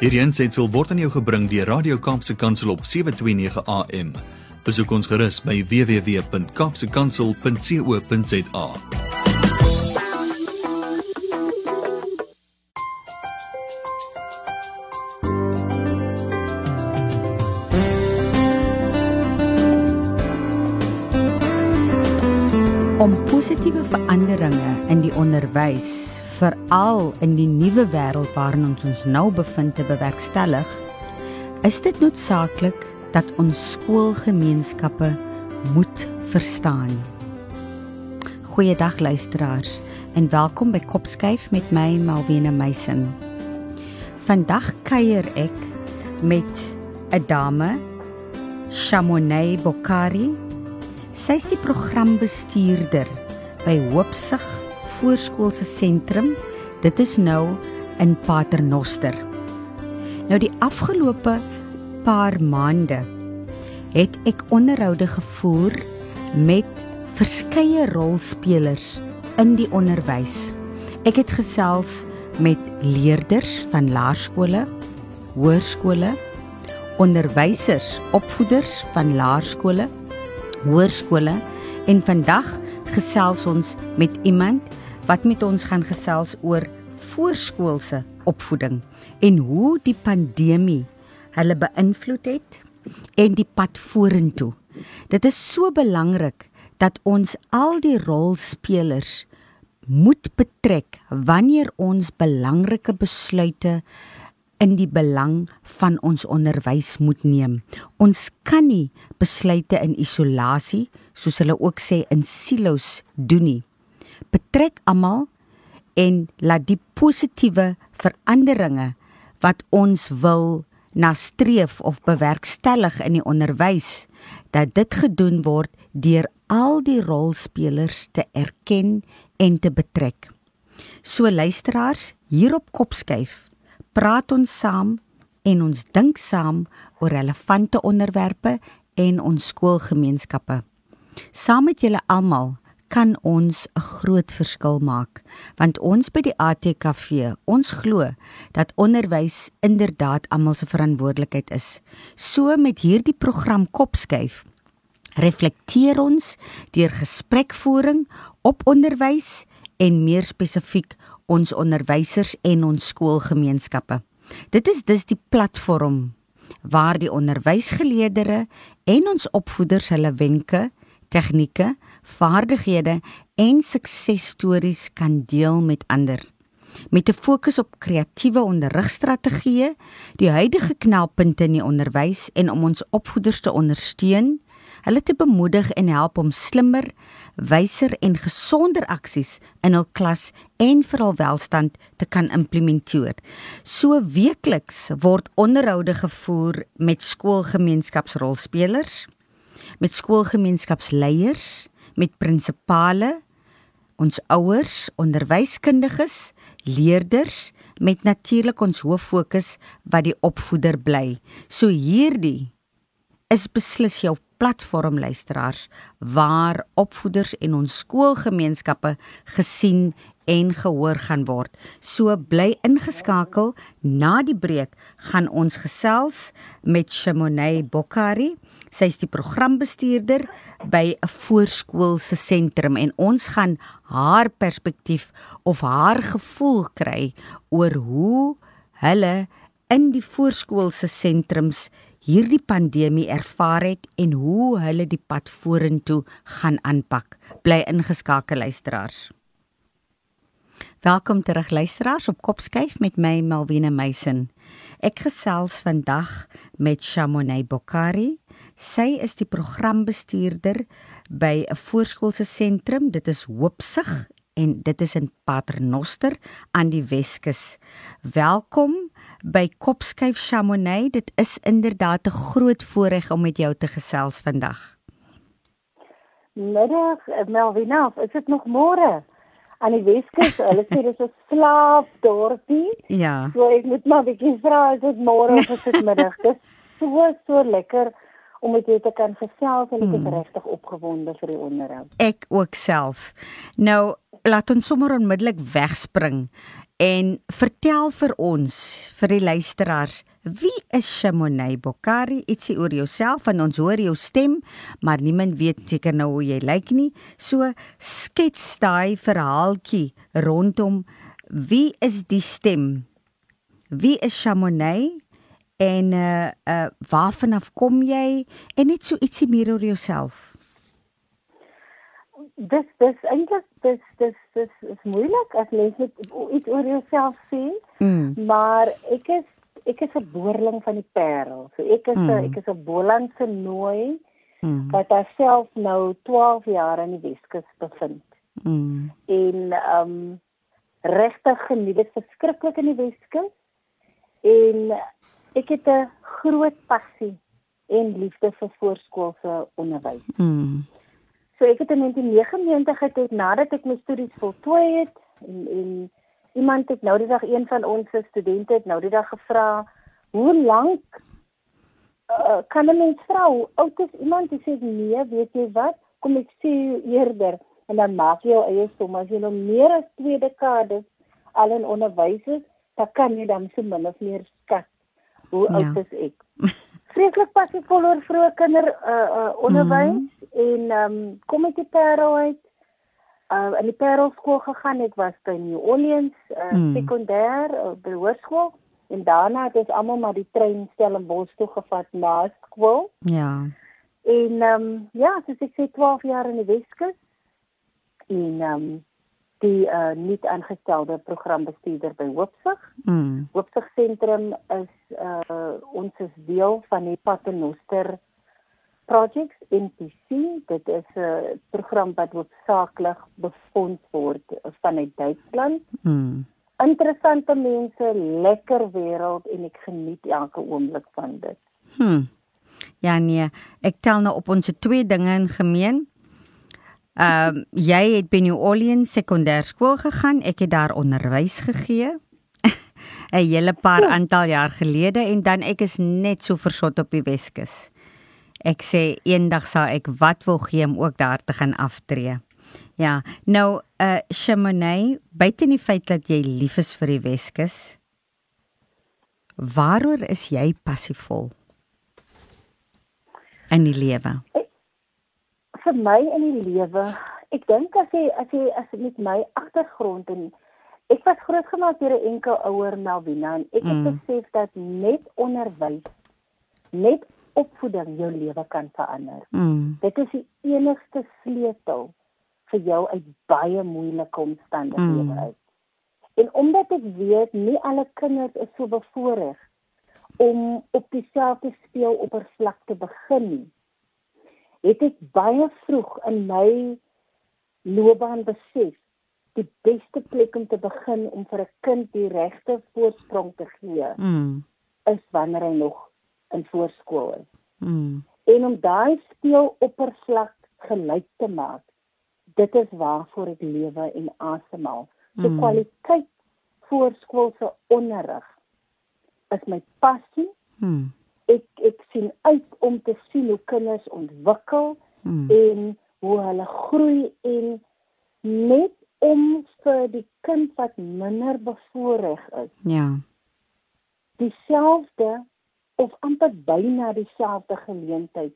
Hierdie aanseit word aan jou gebring deur Radio Kaapse Kansel op 7:29 AM. Besoek ons gerus by www.kapsekansel.co.za. om positiewe veranderinge in die onderwys veral in die nuwe wêreld waarin ons ons nou bevind te bewerkstellig is dit noodsaaklik dat ons skoolgemeenskappe moet verstaan. Goeiedag luisteraars en welkom by Kopskyf met my Malwena Meisen. Vandag kuier ek met 'n dame Shamonay Bokari Sy is die programbestuurder by Hoopsig Voorskoolse Sentrum. Dit is nou in Paternoster. Nou die afgelope paar maande het ek onderhoude gevoer met verskeie rolspelers in die onderwys. Ek het gesels met leerders van laerskole, hoërskole, onderwysers, opvoeders van laerskole hoërskole en vandag gesels ons met iemand wat met ons gaan gesels oor voorskoolse opvoeding en hoe die pandemie hulle beïnvloed het en die pad vorentoe. Dit is so belangrik dat ons al die rolspelers moet betrek wanneer ons belangrike besluite in die belang van ons onderwys moet neem. Ons kan nie besluite in isolasie, soos hulle ook sê in silo's doen nie. Betrek almal en laat die positiewe veranderinge wat ons wil nastreef of bewerkstellig in die onderwys dat dit gedoen word deur al die rolspelers te erken en te betrek. So luisteraars, hier op Kopskyf praat ons saam en ons dink saam oor relevante onderwerpe en ons skoolgemeenskappe. Saam met julle almal kan ons 'n groot verskil maak want ons by die ATKV ons glo dat onderwys inderdaad almal se verantwoordelikheid is. So met hierdie program Kopskuif reflekteer ons deur gesprekvoering op onderwys en meer spesifiek ons onderwysers en ons skoolgemeenskappe. Dit is dus die platform waar die onderwysgeleerders en ons opvoeders hulle wenke, tegnieke, vaardighede en suksesstories kan deel met ander. Met 'n fokus op kreatiewe onderrigstrategieë, die huidige knelpunte in die onderwys en om ons opvoeders te ondersteun, hulle te bemoedig en help om slimmer, wyser en gesonder aksies in hul klas en vir hul welstand te kan implementeer. So weekliks word onderhoude gevoer met skoolgemeenskapsrolspelers, met skoolgemeenskapsleiers, met prinsipale, ons ouers, onderwyskundiges, leerders met natuurlik ons hoof fokus wat die opvoeder bly. So hierdie is beslis jou platform luisteraars waar opvoeders en ons skoolgemeenskappe gesien en gehoor gaan word. So bly ingeskakel. Na die breek gaan ons gesels met Shimonay Bokari. Sy is die programbestuurder by 'n voorskoolse sentrum en ons gaan haar perspektief of haar gevoel kry oor hoe hulle in die voorskoolse sentrums hierdie pandemie ervaar het en hoe hulle die pad vorentoe gaan aanpak. Bly ingeskakel luisteraars. Welkom terug luisteraars op Kopskyf met my Malwena Meisen. Ek gesels vandag met Shamonay Bokari. Sy is die programbestuurder by 'n voorskoolse sentrum. Dit is Hoopsig en dit is in Paternoster aan die Weskus. Welkom by Kopskyf Chamonix. Dit is inderdaad 'n groot voorreg om met jou te gesels vandag. Middag, Melvina, is dit nog môre? Aan die Weskus, hulle sê dit is 'n slaapdorpie. Ja. So ek moet maar bietjie vra, is dit môre of is dit middag? Dit is so so lekker om met jou te kan gesels en ek is hmm. regtig opgewonde vir die onderhoud. Ek ook self. Nou, laat ons sommer onmiddellik wegspring En vertel vir ons, vir die luisteraars, wie is Shamonay Bokari? Ietsie oor jouself en ons hoor jou stem, maar niemand weet seker nou hoe jy lyk nie. So skets daai verhaaltjie rondom wie is die stem? Wie is Shamonay? En uh uh waarvan af kom jy? En net so ietsie meer oor jouself dis dis eintlik dis dis dis is moeilik as mens net iets oor jouself sê. Mm. Maar ek is ek is 'n boerling van die Parel. So ek is 'n mm. ek is 'n Bolandse nooi mm. wat self nou 12 jaar in die Weskus bevind. Mm. En ehm um, regtig geniet dit verskriklik in die Weskus. En ek het 'n groot passie en liefde vir voorskoolse onderwys. Mm. So ek het in 1999 het, het nadat ek my studies voltooi het en en iemand het nou die dag een van ons studente het nou die dag gevra hoe lank uh, kan 'n mens vra? Hoe oud is iemand? Sê nee weet jy wat? Kom ek sê eerder. En dan maak jy jou eie som. As jy nou meer as twee dekades al in onderwys is dan kan jy dan so min of meer hoe ja. oud is ek vreeslik passievol oor vroeë kinder uh, uh onderwys mm -hmm. en ehm um, kom ek die Parel uit uh in die Parel skool gegaan ek was by New Orleans uh, mm. sekondêr uh, by hoërskool en daarna het ons almal maar die trein Stellenbosch toe gevat na skool ja en ehm um, ja so ek sê 12 jaar in die Weskus en ehm um, die uh, nuut aangestelde programbestuurder by Hoopsig. Mm. Hoopsig sentrum is uh, ons is deel van die Paternoster Projects NPC. Dit is 'n uh, program wat hoofsaaklik befonds word vanuit Duitsland. Mm. Interessante mense, lekker wêreld en ek geniet elke oomblik van dit. Hm. Ja nee, ek tel nou op ons twee dinge in gemeen. Ehm um, jy het by New Orleans sekondêr skool gegaan. Ek het daar onderwys gegee. 'n hele paar aantal jaar gelede en dan ek is net so versot op die Weskus. Ek sê eendag sal ek wat wil gee om ook daar te gaan aftree. Ja, nou uh eh, Chamonix, buite die feit dat jy lief is vir die Weskus, waaroor is jy passievol in die lewe? Vir my in die lewe, ek dink as jy as jy as met my agtergrond en ek was grootgemaak deur 'n enkel ouer Melvina en ek het mm. besef dat net onderwys net opvoeding jou lewe kan verander. Mm. Dit is die enigste sleutel vir jou uit baie moeilike omstandighede mm. uit. En omdat ek weet nie alle kinders is so bevoorreg om op dieselfde speeloppervlak te begin nie het ek baie vroeg in my loopbaan besef die beste plek om te begin om vir 'n kind die regte voorsprong te gee mm. is wanneer hy nog in voorskool is. Mm. En om daai speel oppervlak gelyk te maak, dit is waarvoor ek lewe en asemhaal. Die mm. kwaliteit voorskoolse onderrig is my passie. Mm ek ek sien uit om te sien hoe kinders ontwikkel hmm. en hoe hulle groei en net om vir die kind wat minder bevoorreg is. Ja. Dieselfde of amper byna dieselfde geleentheid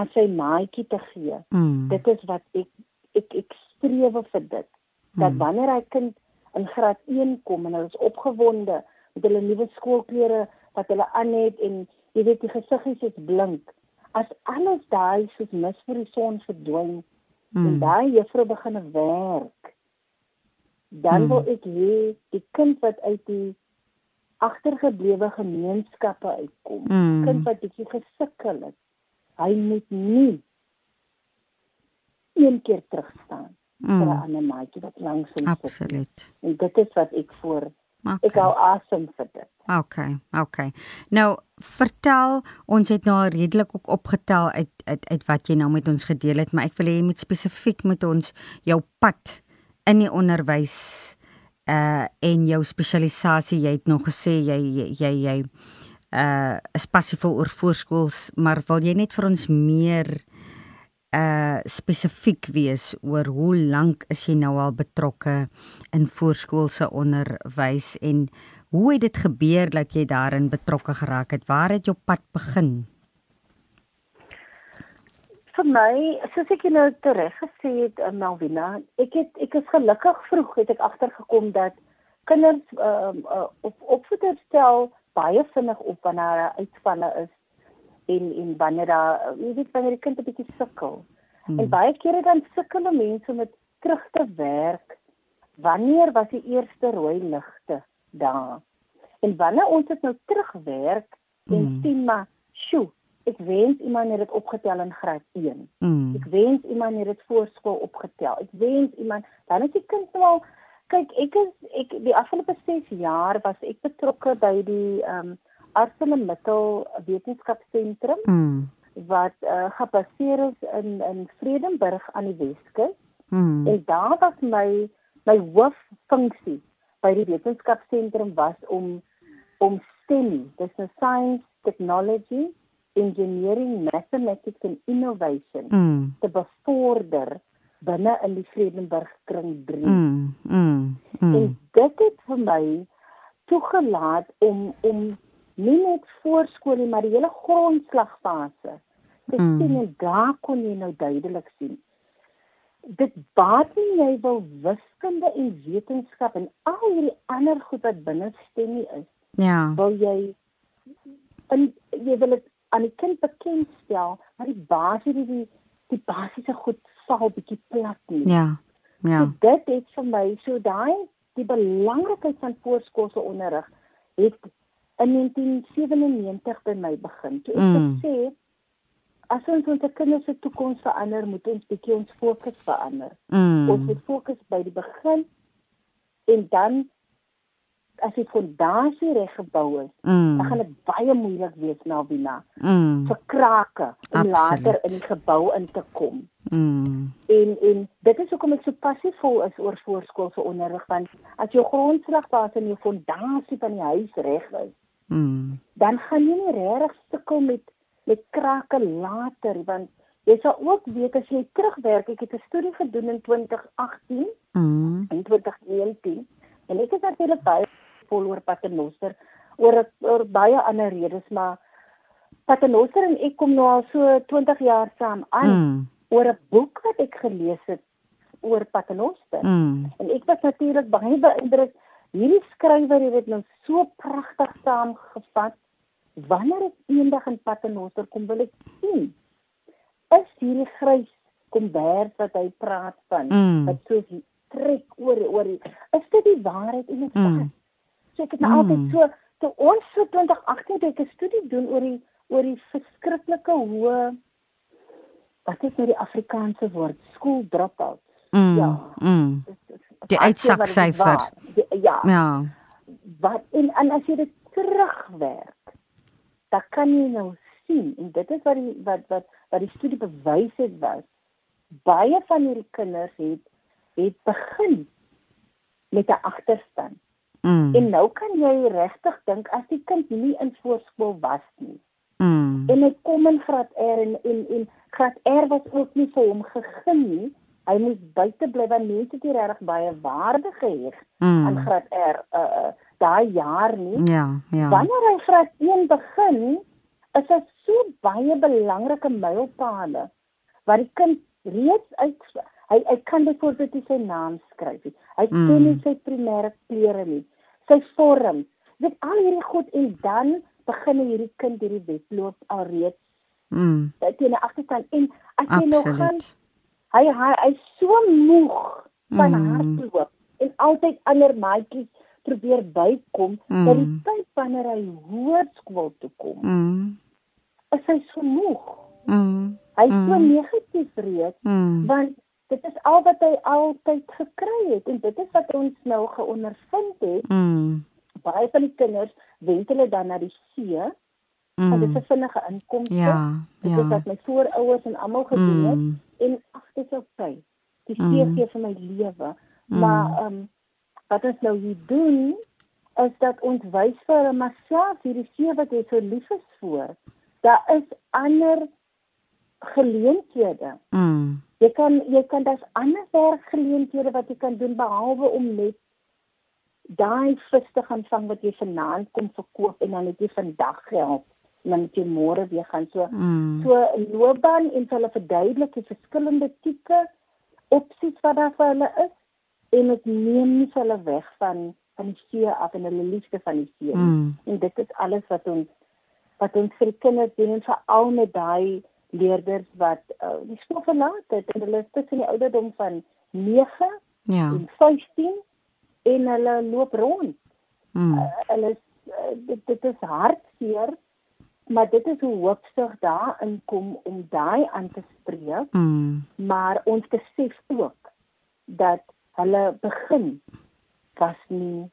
as sy maatjie te gee. Hmm. Dit is wat ek ek ek streef vir dit. Dat hmm. wanneer hy kind in graad 1 kom en hulle is opgewonde met hulle nuwe skoolklere wat hulle aan het en jy weet die gesiggies is blink as alles daai soos mis vir die son verdwyn mm. en daai juffrou begin werk dan mm. wil ek hê die kind wat uit die agtergeblewe gemeenskappe uitkom mm. kind wat bietjie gesukkel het hy moet nie een keer terug staan mm. vir 'n ander maatjie wat langs hom sit absoluut en dit is wat ek voor Okay. Ek hou asem vir dit. Okay, okay. Nou vertel, ons het nou redelik ook opgetel uit uit uit wat jy nou met ons gedeel het, maar ek wil hê jy moet spesifiek met ons jou pad in die onderwys uh en jou spesialisasie. Jy het nog gesê jy jy jy, jy uh is passievol oor voorskools, maar wil jy net vir ons meer uh spesifiek wees oor hoe lank is jy nou al betrokke in voorskoolse onderwys en hoe het dit gebeur dat jy daarin betrokke geraak het? Waar het jou pad begin? vir my, soos ek nou tereg gesê het, uh, Melvina, ek het ek is gelukkig vroeg het ek agtergekom dat kinders ehm uh, uh, op opvoeders stel baie vinnig op wanneer hulle uitspanne is en en wanneer daar jy weet wanneer die kind 'n bietjie sukkel. Hmm. En baie kere dan sukkel mense met terug te werk. Wanneer was die eerste rooi ligte daar? En wanneer ons dit nou terugwerk en hmm. sien maar, sjoe, ek wens iemand het dit opgetel in graad 1. Mm. Ek wens iemand het dit voorskool opgetel. Ek wens iemand dan is die kind wel kyk ek is ek die afgelope 6 jaar was ek betrokke by die ehm um, Arsenal Mittel Wetenskapsentrum mm. wat uh, gebaseer is in in Vredenburg aan die Weskus. Mm. En daar was my my hooffunksie by die wetenskapsentrum was om om STEM, dis 'n science, technology engineering, mathematics and innovation mm. te bevorder binne in die Vredenburg kring 3. Mm, mm, mm. En dit het vir my toegelaat om om nie net voorskool nie, maar die hele grondslagfase te mm. sien en daar kon jy nou duidelik sien. Dit baat nie jy wil wiskunde en wetenskap en al hierdie ander goed wat binne stemmie is. Ja. Wil jy en jy wil dit aan die kind bekendstel maar die basis die die, die basiese goed val bietjie plat nie. Ja. Ja. So dit het vir my so daai die belangrikheid van voorskoolse onderrig het in 1997 by my begin. Toe ek mm. sê as ons ons kinders se toekoms verander, moet ons bietjie ons fokus verander. Mm. Ons moet fokus by die begin en dan as die fondasie reg gebou is, mm. dan gaan dit baie moeilik wees na Wina mm. vir krake om Absolute. later in die gebou in te kom. Mm. En en dit is hoekom ek so passievol is oor voorskoolse onderrig want as jou grondslagbase en jou fondasie van die huis reg is, mm. dan gaan jy nie regtig sukkel met met krake later want jy sal ook weet as jy terugwerk, ek het 'n studie gedoen in 2018 mm. en 2019 en ek het natuurlik baie vol oor Paternoster oor oor baie ander redes maar Paternoster en ek kom nou al so 20 jaar saam aan mm. oor 'n boek wat ek gelees het oor Paternoster mm. en ek was natuurlik baie beïndruk hierdie skrywer het dit nou so pragtig saamgevat wanneer ek eendag in Paternoster kom wil ek sien is hierdie grys kombers wat hy praat van mm. wat so trek oor oor is dit die waarheid en dit mm. So ek het nou mm. altyd so toe ons so 2018 het 'n studie doen oor die oor die verskriklike hoë wat is nou die Afrikaanse woord school dropouts. Mm. Ja. Mm. Die uitsaksyfer. Ja. Ja. Wat en, en as jy dit terugwerk, dan kan jy nou sien en dit is wat die wat wat wat die studie bewys het was baie van hierdie kinders het het begin met 'n agterstand. Mm. En nou kan jy regtig dink as die kind nie in voorskool was nie. Mm. En hy kom in graad R en en en graad R was ook nie vir hom gegee nie. Hy moes buite bly want mense het regtig baie waarde geheg mm. aan graad R uh, uh daai jaar nie. Ja, ja. Wanneer hy graad 1 begin, is dit so baie belangrike mylpale wat die kind reeds uit hy hy kan byvoorbeeld sy naam skryf. Hy mm. ken nie sy primêre kleure nie sy vorm. Dit al hierdie goed en dan begin hierdie kind hierdie wedloop alreeds. Mm. Teen 'n agterstand en as jy nou gaan hy hy hy's so moeg van mm. hardloop en altyd ander maatjies probeer bykom mm. dat die tyd wanneer hy hoërskool toe kom. Mm. Is hy so moeg? Mm. Hy is mm. so negatief reeds mm. want dit is al wat hy altyd gekry het en dit is wat ons nou geondervind het. Mm. Baie van die kinders wend hulle dan na die see. Mm. Want dit is 'n vinnige inkomste. Ja, dit ja. is wat my voorouers en almal gedoen het mm. En ag dit is oukei. Die see mm. gee vir my lewe. Mm. Maar ehm um, wat ons nou hier doen is dat ons wys vir myself hierdie see wat jy so lief is vir. Daar is ander geleenthede. Mm. Jy kan jy kan daar's ander werkgeleenthede wat jy kan doen behalwe om net daai vis te gaan vang wat jy vanaand kom verkoop en dan net jy vandag geld en dan net jy môre weer gaan so mm. so loopbaan en hulle verduidelik die verskillende tipe opsies wat daar vir hulle is en dit neem nie hulle weg van van die see af en hulle liefde van die see. Mm. En dit is alles wat ons wat ons vir kinders doen en veral met daai leerders wat uh, die skool verlaat het en hulle is tussen die ouderdom van 9 ja. en 15 en hulle loop rond. Mm. Uh, hulle is, uh, dit, dit is hartseer maar dit is hoe hoopsig daar inkom om daai aan te spreek. Mm. Maar ons besef ook dat hulle begin was nie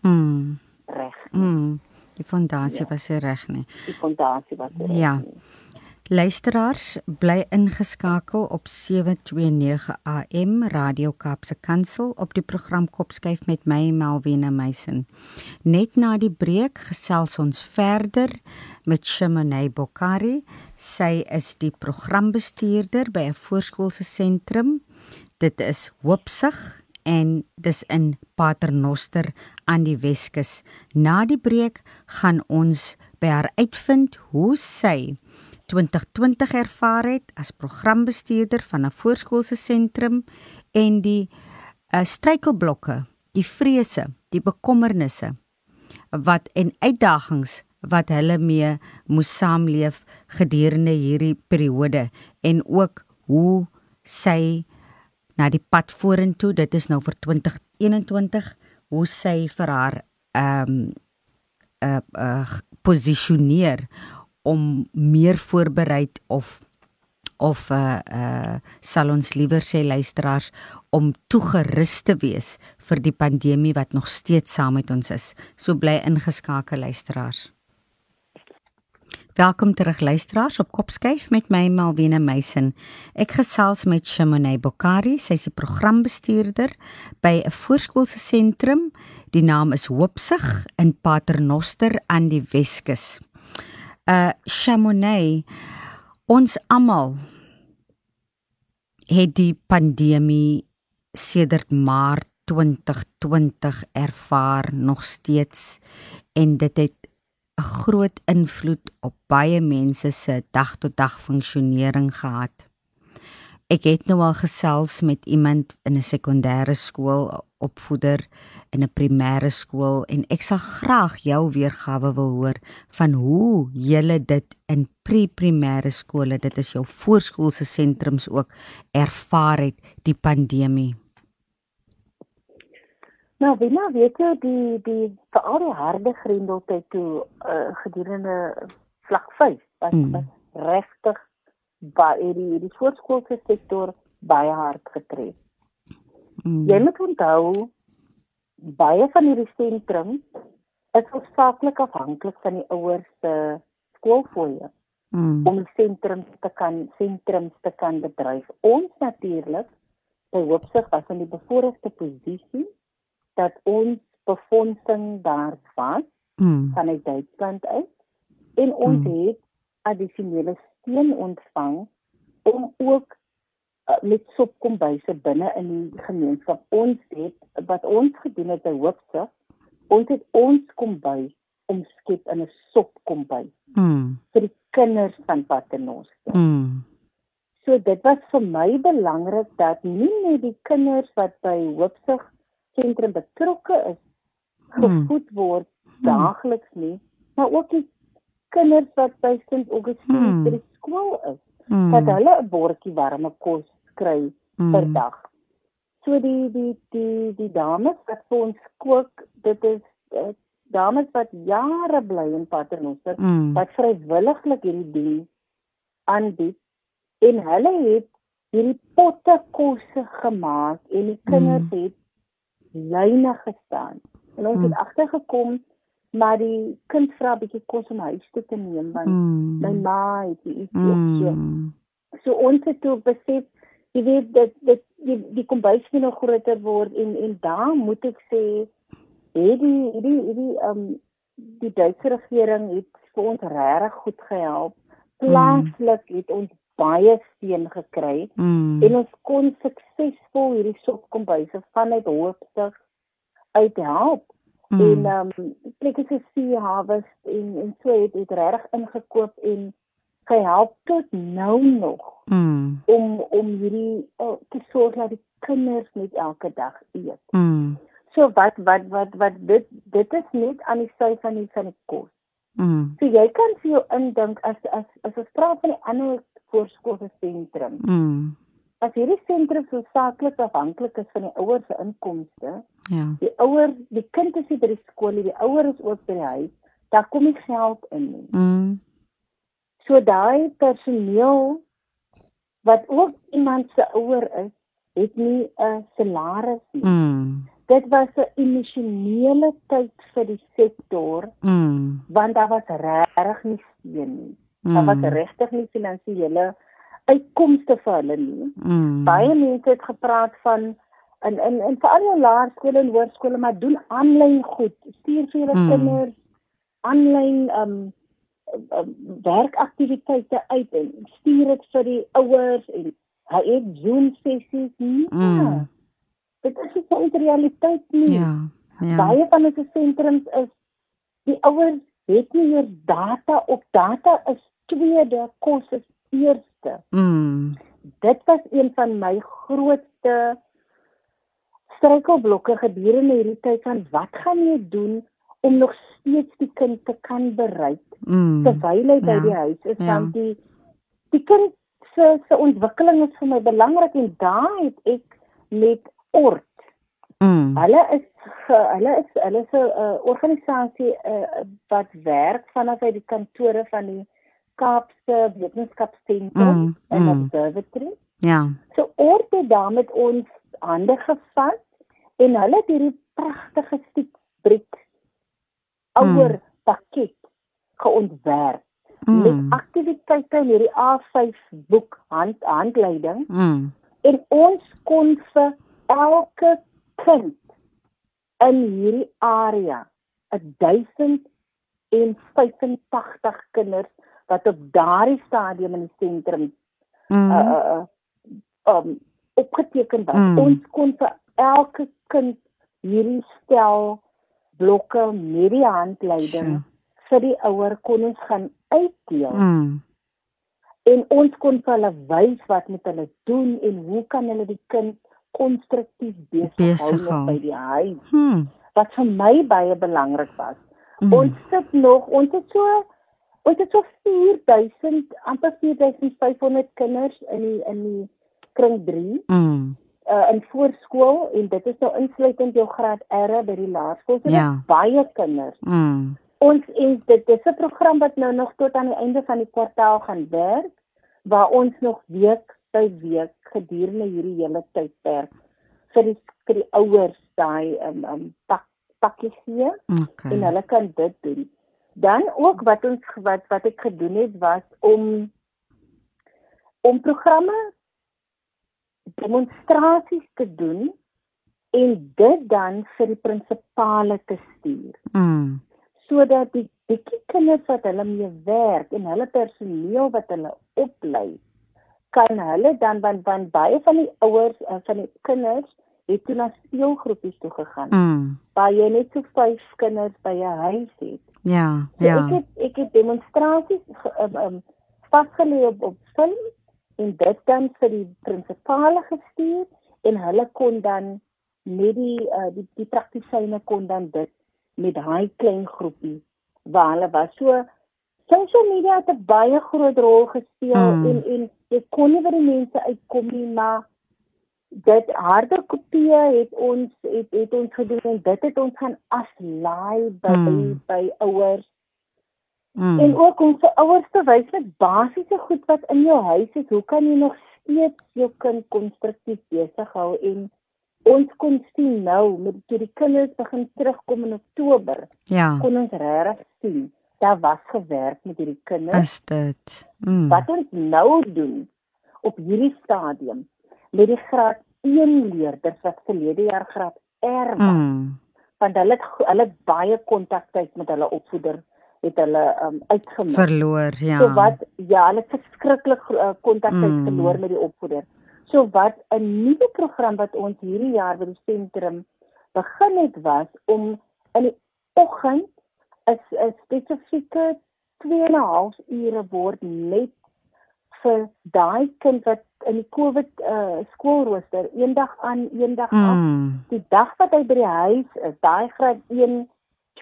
mm. reg. Mm. Die fondasie ja. was reg nie. Die fondasie was reg. Ja. Nie. Luisteraars bly ingeskakel op 729 AM Radio Kaapse Kansel op die program Kopskyf met my Melvina Meisen. Net na die breek gesels ons verder met Shimone Bokari. Sy is die programbestuurder by 'n voorskoolse sentrum. Dit is Hoopsig en dis in Paternoster aan die Weskus. Na die breek gaan ons by haar uitvind hoe sy 2020 ervaar het as programbestuurder van 'n voorskoolse sentrum en die uh, struikelblokke, die vrese, die bekommernisse wat en uitdagings wat hulle mee moes saamleef gedurende hierdie periode en ook hoe sy na die pad vorentoe dit is nou vir 2021 hoe sy vir haar ehm um, uh, uh posisioneer om meer voorbereid of of uh uh sal ons liewer sê luisteraars om toegerus te wees vir die pandemie wat nog steeds saam met ons is. So bly ingeskakel luisteraars. Welkom terug luisteraars op Kopskyf met my Malwena Meisen. Ek gesels met Shimone Bokari, sy is die programbestuurder by 'n voorskoolse sentrum. Die naam is Hoopsig in Paternoster aan die Weskus uh Chamonix ons almal het die pandemie sedert Maart 2020 ervaar nog steeds en dit het 'n groot invloed op baie mense se dag tot dag funksionering gehad. Ek het nou al gesels met iemand in 'n sekondêre skool opvoeder in 'n primêre skool en ek sal graag jou weergawe wil hoor van hoe jy dit in pre-primêre skole, dit is jou voorskoolse sentrums ook ervaar het die pandemie. Nou, wie nou weet jy die die vir al die harde grendeltyd toe uh, gedurende vlak 5 was, mm. regtig baie die die voorskoolse sektor baie hard getref. Mm. Jy moet onthou baie van hierdie sentrums is hoofsaaklik afhanklik van die ouers se skoolfooie mm. om sentrums te kan sentrums te kan bedryf. Ons natuurlik by Hoopsig was in die bevoordeelde posisie dat ons befondsing daar was mm. van uit Duitsland uit en ons mm. het addisionele steun ontvang om ook met sopkombuise binne in die gemeenskap. Ons het wat ons gedoen het by Hoopse, ons het ons kombuis omskep in 'n sopkombuis. Mm. vir die kinders van Paternoster. Mm. So dit was vir my belangrik dat nie net die kinders wat by Hoopse sentrum betrokke is gevoed word mm. daagliks nie, maar ook die kinders wat by St. Augustine mm. by die skool is, mm. dat hulle 'n bordjie warme kos kry mm. per dag. So die die die die dames wat vir ons kook, dit is uh, dames wat jare bly in Paternoster mm. wat vrywilliglik hierdie ding aanbied en hulle het hierdie potte kosse gemaak en die kinders mm. het lyne gestaan. En ons mm. het agtergekom maar die kind vra bietjie kos om huis toe te neem want mm. my ma het iets mm. so. So ons het toe besef jy weet dit dit die die kombuis moet nog groter word en en daar moet ek sê het die die die ehm um, die Duitse regering het vir ons regtig goed gehelp. Plaaslik het ons baie steun gekry mm. en ons kon suksesvol hierdie sopkombuise vanuit hoofstig uithelp. Mm. En ehm um, plekke se sea harvest en en so het dit regtig ingekoop en gehelp tot nou nog. Mm. om om hierdie uh, te sorg dat die kinders net elke dag eet. Mm. So wat wat wat wat dit dit is net aan die sy van die van die kos. Mm. So jy kan vir jou indink as as as ons praat van die ander voorskoolse sentrum. Mm. As hierdie sentrum so saaklik afhanklik is van die ouers se inkomste. Ja. Die ouer, die kind is by die skool, die ouer is ook by die huis, daar kom nie geld in nie. Mm. So daai personeel wat ook iemand se ouer is, het nie 'n salaris nie. Mm dit was 'n emosionele tyd vir die sektor mm. want daar was regtig nie steun nie. Mm. Daar was mm. regtig nie finansiële uitkomste vir hulle nie. Mm. Baie mense het gepraat van in in in veral jou laerskole en hoërskole maar doen aanlyn goed. Stuur vir julle mm. kinders aanlyn um, um werkaktiwiteite uit en stuur dit vir die ouers en hy het Zoom sessies nie. Mm dit is nie so 'n realiteit nie. Ja. Ja. Baie van ons sentrums is die ouers het nie meer data op data is tweede kos is eerste. Mm. Dit was een van my grootste struikelblokke gedurende hierdie tyd van wat gaan jy doen om nog steeds die kind te kan bereik mm. terwyl hy by ja. die huis is ja. want die die kind se se ontwikkeling is vir my belangrik en daar het ek met ort. Mm. Hulle is hulle is hulle is 'n uh, organisasie uh, wat werk vanaf uit die kantore van die Kaapse Wetenskapsentrum mm. en mm. Observatory. Ja. So ort het daar met ons hande gevat en hulle het hierdie pragtige stiekbriek ouer mm. pakket geontwerp mm. met aktiwiteite in hierdie A5 boek hand handleiding. Mm. En ons kon vir elke kind in hierdie area 1085 kinders wat op daardie stadium in die sentrum mm. uh um opgeteken was. Mm. Ons kon vir elke kind hierdie stel blokke met die handleiding sure. vir die ouer kon ons gaan uitdeel. Mm. En ons kon vir hulle wys wat met hulle doen en hoe kan hulle die kind konstruktief besig hou by die huis. Hmm. Wat vir my baie belangrik was. Hmm. Ons sit nog, ons het so ons het so 4000 amper 4500 kinders in die in die kring 3. Hmm. Uh, in voorskool en dit is nou insluitend jou graad R by die laerskool. Dit ja. is baie kinders. Mm. Ons en dit is 'n program wat nou nog tot aan die einde van die kwartaal gaan werk waar ons nog week by week gedurende hierdie hele tydperk vir die vir die ouers daai um um pak pakkies gee okay. en hulle kan dit doen. Dan ook wat ons wat wat ek gedoen het was om om programme demonstrasies te doen en dit dan vir die prinsipale te stuur. Mm. Sodat die die kinders wat hulle mee werk en hulle personeel wat hulle oplei kan hulle dan want want baie van die ouers en van die kinders het toe na speelgroepies toe gegaan. Mm. Waar jy net so vyf kinders by 'n huis het. Ja, so ja. Ek het ek het demonstrasies um, um, vasgelê op op film en dit dan vir die prinsipale gestuur en hulle kon dan met die uh, die die praktisyne kon dan dit met daai klein groepie waar hulle was so social media het 'n baie groot rol gespeel mm. en en jy kon nie by die mense uitkom nie maar dit harder kopie het ons het het ons gedoen en dit het ons gaan aflaai by mm. by ouers mm. en ook om vir ouers te wys met basiese goed wat in jou huis is hoe kan jy nog steeds jou kind konstruktief besig hou en ons kon sien nou met toe die kinders begin terugkom in Oktober ja kon ons regtig sien daar was gewerk met hierdie kinders. Is dit? Mm. Wat ons nou doen op hierdie stadium met die graad 1 leerders wat verlede jaar graad R was. Mm. Want hulle het hulle het baie kontaktyd met hulle opvoeder het hulle um uitgemis. Verloor, ja. So wat ja, hulle verskriklik kontak uh, mm. verloor met die opvoeder. So wat 'n nuwe program wat ons hierdie jaar by die sentrum begin het was om in die oggend 'n spesifieke 2 en 'n half ure word net vir daai kind wat in die COVID uh, skoolrooster eendag aan eendag mm. af die dag wat hy by die huis is daai graad 1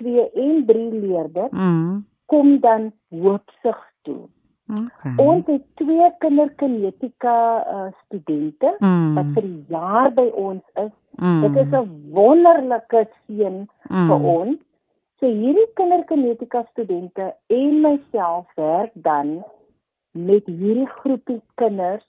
2 en 3 leerder mm. kom dan hoopsig toe. Okay. Ons het twee kinderkinetika uh, studente mm. wat vir die jaar by ons is. Mm. Dit is 'n wonderlike seën mm. vir ons. So hierdie kinderkinetika studente en myself werk dan met hierdie groepie kinders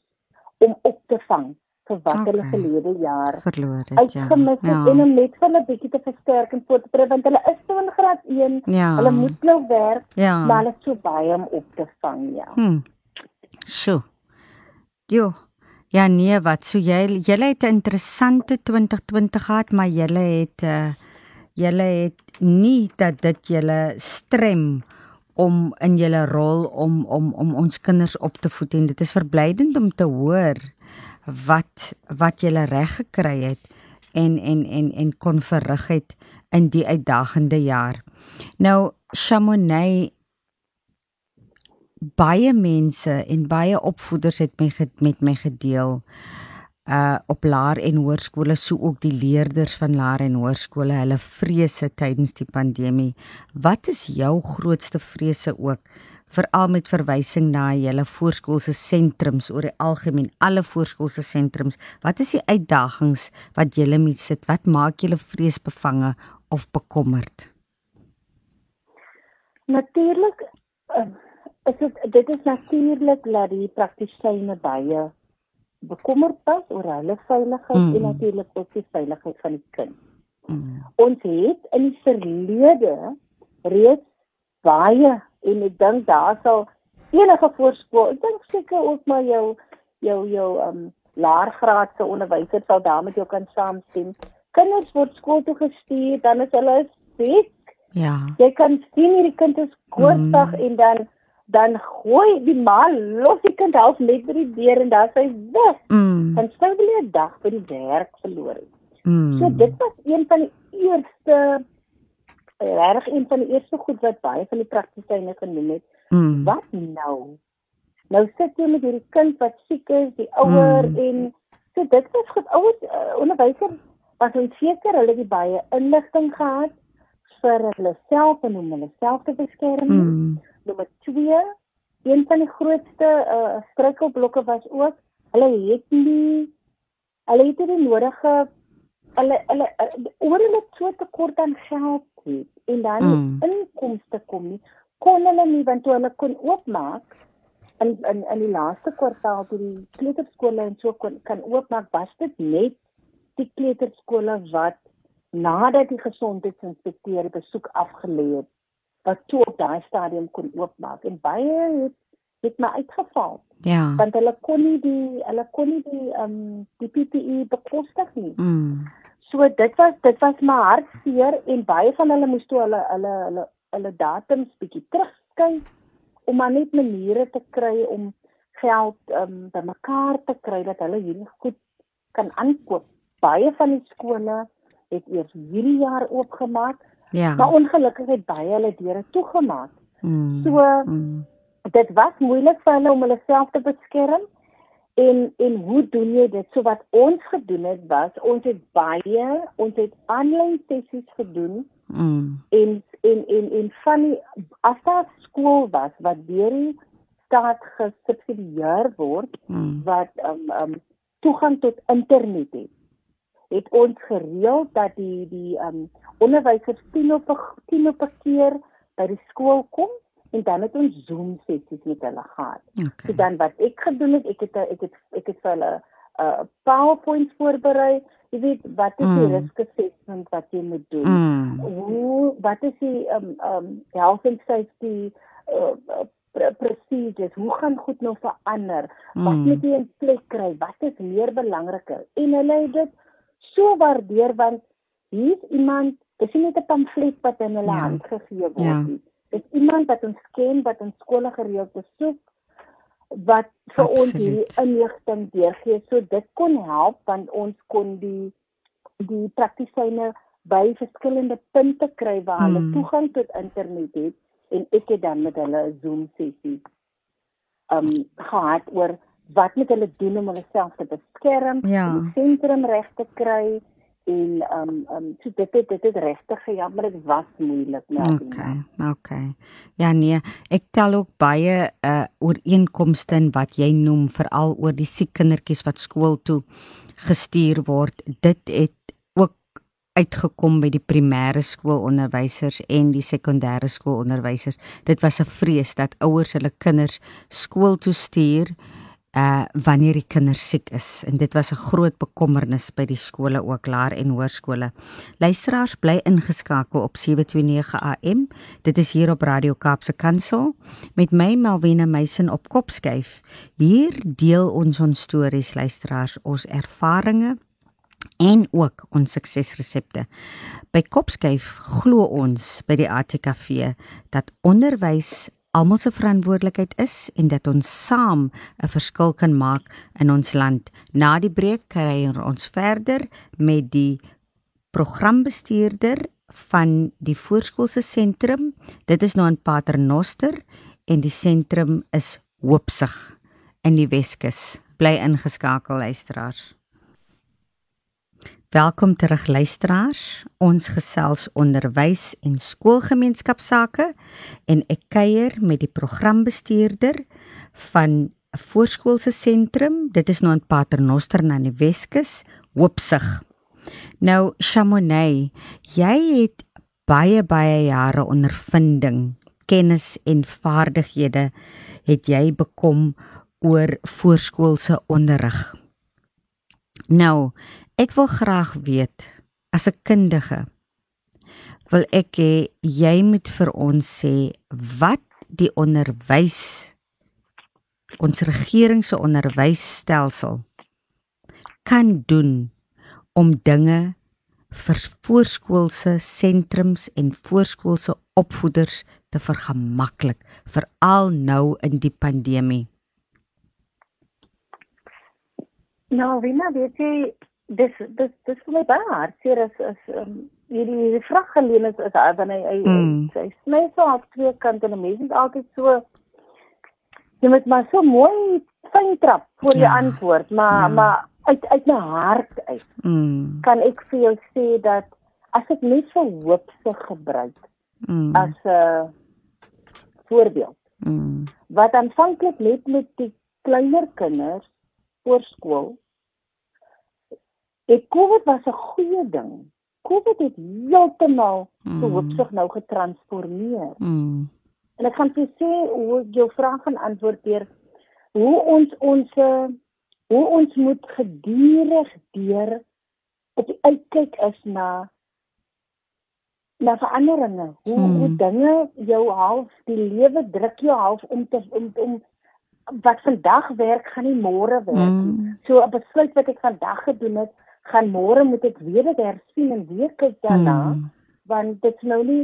om op te vang vir wat okay. hulle verlede jaar verloor het. Uitgemis ja. het en om net vir hulle bietjie te versterk en voort te bring want hulle is so in graad 1. Ja. Hulle moet nou werk, ja. maar hulle is so baie om op te vang, ja. Hm. So. Jo. Ja nee, wat so jy jy het 'n interessante 2020 gehad, maar jy het uh jy het nie dat dit jy strem om in julle rol om om om ons kinders op te voed en dit is verblydend om te hoor wat wat jy reg gekry het en en en en kon verrig het in die uitdagende jaar. Nou Chamonix baie mense en baie opvoeders het my met my gedeel uh op laer en hoërskole sou ook die leerders van laer en hoërskole hulle vrese tydens die pandemie. Wat is jou grootste vrese ook? veral met verwysing na julle voorskoolse sentrums oor die algemeen alle voorskoolse sentrums wat is die uitdagings wat julle mee sit wat maak julle vreesbevange of bekommerd natuurlik uh, is dit dit is natuurlik dat die praktisyne baie bekommerd was oor hulle veiligheid mm. en natuurlik ook die veiligheid van die kind mm. ons het in die verlede reeds baie en ek dink daar sal enige voorskool, ek dink seker ook maar jou jou jou um laergraadse onderwysers sal daarmee jou kan saamstem. Kinders word skool toe gestuur, dan is hulle siek. Ja. Jy kan sien hierdie kind is koorsig mm. en dan dan gooi die ma los die kind half net by die deur en dan sy weg. Mm. Dan sou hulle 'n dag by die werk verloor het. Mm. So dit was een van die eerste regtig een van die eerste goed wat baie van die praktisyne genoem het. Mm. Wat nou? Nou sit jy met hierdie kind wat siek is, die ouer mm. en so dit was goed ouers uh, onderwysers was onseker hulle het baie inligting gehad vir hulle self en om hulle self te beskerm. Mm. Nommer 2, een van die grootste uh, struikelblokke was ook hulle het nie hulle het nie nodige hulle hulle oor hulle so tekort aan geld het en dan mm. inkomste kom nie kon hulle nie want toe hulle kon oopmaak in in in die laaste kwartaal toe die kleuterskole en so kon kan oopmaak was dit net die kleuterskole wat nadat die gesondheidsinspekteur besoek afgelê het wat toe op daai stadium kon oopmaak en baie het het my uitgeval. Ja. Want hulle kon nie die hulle kon nie die ehm um, die PPE bekostig nie. Mm. So dit was dit was my hartseer en baie van hulle moes toe hulle hulle hulle hulle datums bietjie terugskuif om maar net maniere te kry om geld um, bymekaar te kry dat hulle hierdie goed kan aankoop. Baie van die skole het eers hierdie jaar oopgemaak. Ja. Maar ongelukkig het baie hulle deure toegemaak. Mm. So mm. dit was moeilik vir hulle om hulle self te beskerm. En en hoe doen jy dit? So wat ons gedoen het was ons het baie ons het aanlyn sessies gedoen. Mm. En en en en van die afstaan skool was wat deur die staat gesubsidieer word mm. wat um um toegang tot internet het. Het ons gereël dat die die um onderwysers 10 op 10 op 'n keer by die skool kom en dan het ons Zoom sessies met hulle gehad. Okay. So dan wat ek gedoen het, ek het ek het ek het vir hulle 'n uh, PowerPoint voorberei. Jy weet wat is die mm. risk assessment wat jy moet doen? Mm. Hoe wat is die um um health and safety uh, uh, procedures? Hoe gaan goed nou verander? Mm. Wat moet jy in plek kry? Wat is meer belangriker? En hulle het dit so waardeer want hier's iemand, dis nie net 'n pamflet wat in hulle ja. hand gegee word ja. nie. Dis iemand wat ons ken, wat ons skole gereeld besoek, wat vir Absoluut. ons hierdie inligting deurgee. So dit kon help want ons kon die die praktisyne by verskillende punte kry waar hulle mm. toegang tot internet het en ek het dan met hulle 'n Zoom sessie um gehad oor wat moet hulle doen om hulle self te beskerm, ja. om sentrum reg te kry en um um so dit het, dit het regtig jammer dit was moeilik nou. Okay, okay. Ja nee, ek tel ook baie uh ooreenkomste in wat jy noem veral oor die siek kindertjies wat skool toe gestuur word. Dit het uitgekom by die primêre skoolonderwysers en die sekondêre skoolonderwysers. Dit was 'n vrees dat ouers hulle kinders skool toe stuur uh wanneer die kinders siek is en dit was 'n groot bekommernis by die skole ook laer en hoërskole. Luisteraars bly ingeskakel op 729 AM. Dit is hier op Radio Kaapse Kansel met my Malwena Meisen op Kopskyf. Hier deel ons ons stories luisteraars, ons ervarings en ook ons suksesresepte. By Kopskyf glo ons by die ATKV dat onderwys almal se verantwoordelikheid is en dat ons saam 'n verskil kan maak in ons land. Na die breek kry ons verder met die programbestuurder van die voorskoolse sentrum. Dit is nou in Paternoster en die sentrum is Hoopsig in die Weskus. Bly ingeskakel luisteraars. Welkom terug luisteraars. Ons gesels onderwys en skoolgemeenskapsake en ek kuier met die programbestuurder van 'n voorskoolse sentrum. Dit is nou in Paternoster na die Weskus, Hoopsig. Nou Chamonix, jy het baie baie jare ondervinding, kennis en vaardighede het jy bekom oor voorskoolse onderrig. Nou, Ek wil graag weet as 'n kundige wil ek hê jy moet vir ons sê wat die onderwys ons regering se onderwysstelsel kan doen om dinge vir voorskoolse sentrums en voorskoolse opvoeders te vergemaklik veral nou in die pandemie. Nou, wie nou weet jy dis dis dis vir my baie hartseer as as um, hierdie die vraag geleen is is hy wanneer hy mm. hy sny so op twee kante en mense is altyd so jy moet maar so mooi fyn trap vir die ja. antwoord maar ja. maar uit uit my hart uit mm. kan ek vir jou sê dat as ek net vir hoop se gebruik mm. as 'n uh, voorbeeld mm. wat aanvanklik net met die kleiner kinders voor skool Ek COVID was 'n goeie ding. COVID het heeltemal mm. hoopsig nou getransformeer. Mm. En ek gaan vir sê hoe jou vraag gaan antwoord deur hoe ons ons hoe ons moet gedurig deur op die uitkyk is na na veranderinge. Hoe mm. hoe dinge jou half die lewe druk jou half om te om om wat vandag werk gaan nie môre werk nie. Mm. So 'n besluit wat ek vandag gedoen het gaan môre moet ek weer dit hersien en weer kyk daarna hmm. want dit's nou nie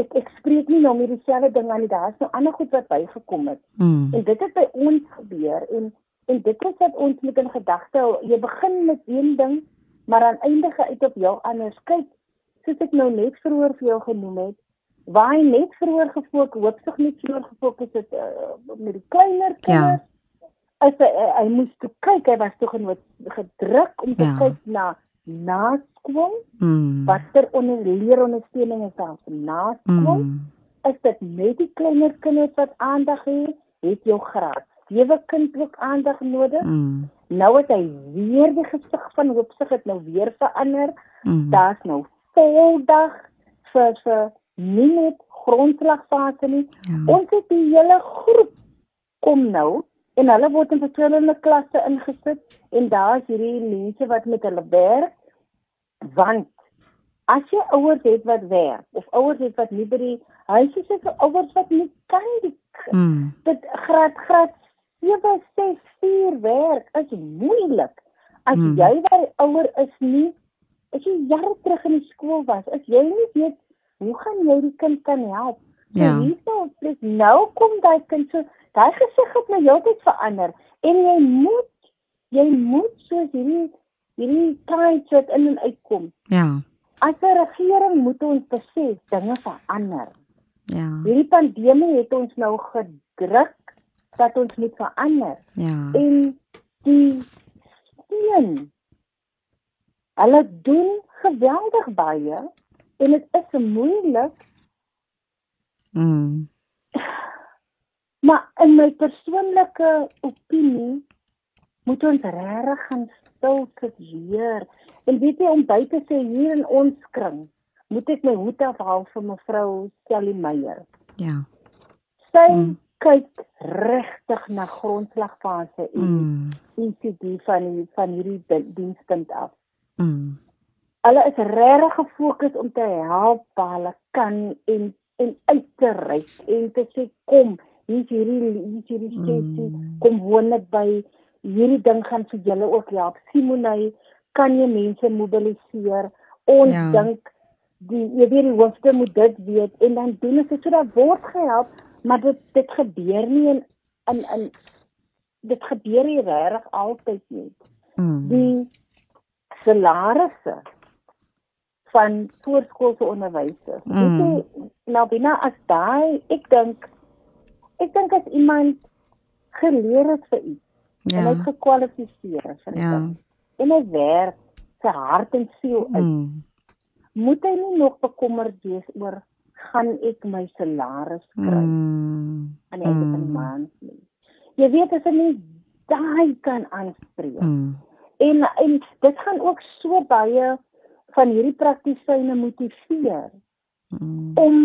ek ek spreek nie nou meer dieselfde ding aan nie daar's nou ander goed wat bygekom het hmm. en dit het by ons gebeur en en dit is wat ons met in gedagte jy begin met een ding maar aan eindige uit op jou anders kyk soos ek nou net vroeër vir jou genoem het waar hy net vroeër gefokus hoopsig net vroeër gefokus het uh, met die kleiner ja. kinders ja as hy, hy moes toe kyk, hy was toe genoot gedruk om te ja. kyk na na skool. Mm. Watter onder leerondersteuning is daar vir na skool? Mm. Is dit net die kleiner kinders wat aandag het? Het jou graad 7 kind ook aandag nodig? Mm. Nou het hy weer die gesig van hoopsig het nou weer verander. Mm. Daar's nou voldag vir vir nie net grondslagfase nie. Ja. Ons het die hele groep kom nou en hulle word in verskillende klasse ingesit en daar is hierdie mense wat met hulle werk want as jy ouers het wat werk of ouers het wat nie by die huis is vir ouers wat nie kan die hmm. dit graad graad 7 6 4 werk is moeilik as hmm. jy by ouer is nie as jy jare terug in die skool was as jy nie weet hoe gaan jy die kind kan help Ja. Hierso, dis nou kom daai kind so, daai gesig het my heeltyd verander en jy moet jy moet soos hierdie hierdie tyd wat in en uitkom. Ja. As 'n regering moet ons besef dinge verander. Ja. Hierdie pandemie het ons nou gedruk dat ons moet verander. Ja. En die steun. Hulle doen geweldig baie en dit is moeilik. Mm. Maar in my persoonlike opinie moet ons regtig gaan stil sit En weet jy om by te sê hier in ons kring, moet ek my hoed afhaal vir mevrou Sally Meyer. Ja. Sy mm. kyk regtig na grondslagfase en mm. ICD van die, van hierdie dienspunt af. Mm. Hulle is regtig gefokus om te help waar hulle kan en en uit te reik en te sê kom, hier's hierdie hier's hierdie sessie, mm. kom woon net by hierdie ding gaan vir julle ook help. Simonay kan jy mense mobiliseer. Ons ja. dink die jy weet die hoofde moet dit weet en dan doen as dit so dat word gehelp, maar dit dit gebeur nie in in in dit gebeur nie regtig altyd nie. Mm. Die salarisse van voorskoolse onderwysers. Mm. Jy nou binne as daai ek dink ek dink as iemand geleer het vir iets ja. en hy gekwalifiseer is vir ja. dit en hy werk sy hart en siel uit. Mm. Moet hy nie nog bekommerd wees oor gaan ek my salaris kry mm. aan die einde van die mm. maand nie. Jy weet as jy nie daai kan aanspreek. Mm. En en dit gaan ook so baie van hierdie praktisyne motiveer mm. om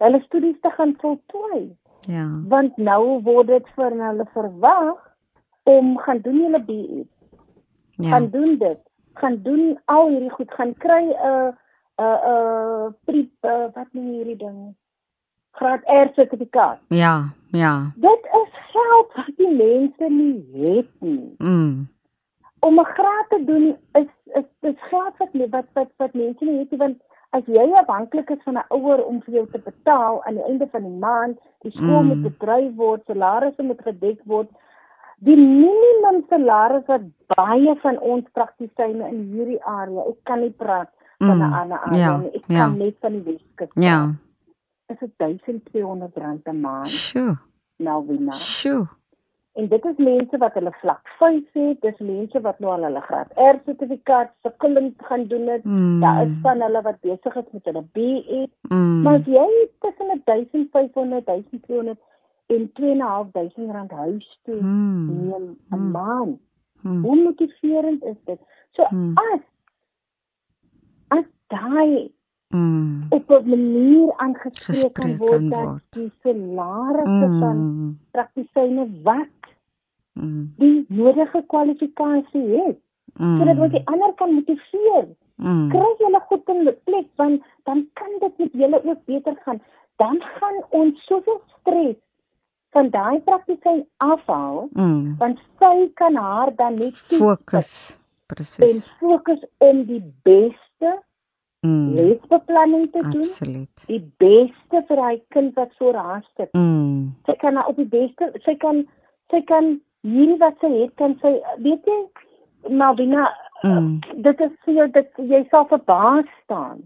hulle studies te gaan voltooi. Ja. Want nou word dit vir hulle verwag om gaan doen hulle BE ja. gaan doen dit, gaan doen al hierdie goed, gaan kry 'n 'n 'n prip uh, wat noem hierdie ding? Graad R sertifikaat. Ja, ja. Dit is geld wat die mense nie het nie. Mm. Om 'n graad te doen is is dis geld wat wat wat wat mense nie het nie want as jy afhanklik is van 'n ouer om vir jou te betaal aan die einde van die maand, die skool mm. moet bedryf word, salarisse moet gedek word, die minimum salaris wat baie van ons praktisyne in hierdie area, ek kan nie praat van 'n mm, ander area ja, nie. Ek ja. kan net van die Weskus. Ja. Is dit 1200 rand 'n maand? Sjoe. Nou wie nou? Sjoe. En dit is mense wat hulle vlak 5 het, dis mense wat nou al hulle graad R sertifikaat sukkelend gaan doen het. Mm. Daar is van hulle wat besig is met hulle BE. Mm. Maar as jy tussen 1500 en 1200 en 2.500 rand huis toe hmm. neem 'n hmm. maand. Hmm. Hoe motiverend is dit? So hmm. as as daai hmm. op 'n manier aangespreek kan word dat die salarisse hmm. van praktisyne wat hmm. die nodige kwalifikasie het hmm. sodat wat die ander kan motiveer. Hmm. Kry julle goed in plek want dan kan dit met julle ook beter gaan. Dan gaan ons soveel stres van daai praktisyn afhaal mm. want sy kan haar dan net fokus presies en fokus om die beste mm. lesbeplanning te doen Absoluut. die beste vir hy kind wat voor haar sit mm. sy kan op die beste sy kan sy kan hierdie wat sy het kan sy weet jy Malvina mm. dit is vir jou dat jy sal verbaas staan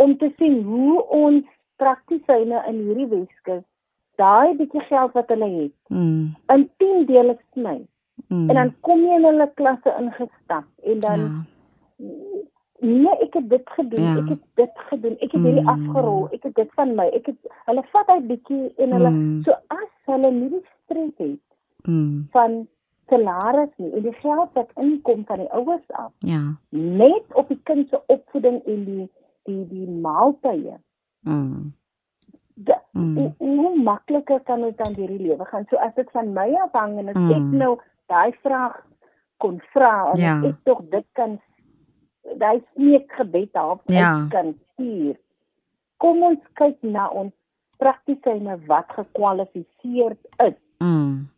om te sien hoe ons praktisyne in hierdie Weskus daai bietjie geld wat hulle het mm. in 10 dele sny. Mm. En dan kom jy in hulle klasse ingestap en dan ja. nee, ek het dit gedoen, ja. ek het dit gedoen, ek het hierdie mm. afgerol, ek het dit van my, ek het hulle vat uit bietjie en hulle mm. so as hulle nie die stres het mm. van salaris nie en die geld wat inkom van die ouers af. Ja. Net op die kind se opvoeding en die die die maaltye. Mm mm. hoe, hoe makliker kan dit dan hierdie lewe gaan? So as dit van my afhang en as mm. ek nou daai vraag kon vra en ja. ek tog dit kan daai smeek gebed half ja. kan stuur. Kom ons kyk na ons praktisyne wat gekwalifiseer is. Mm.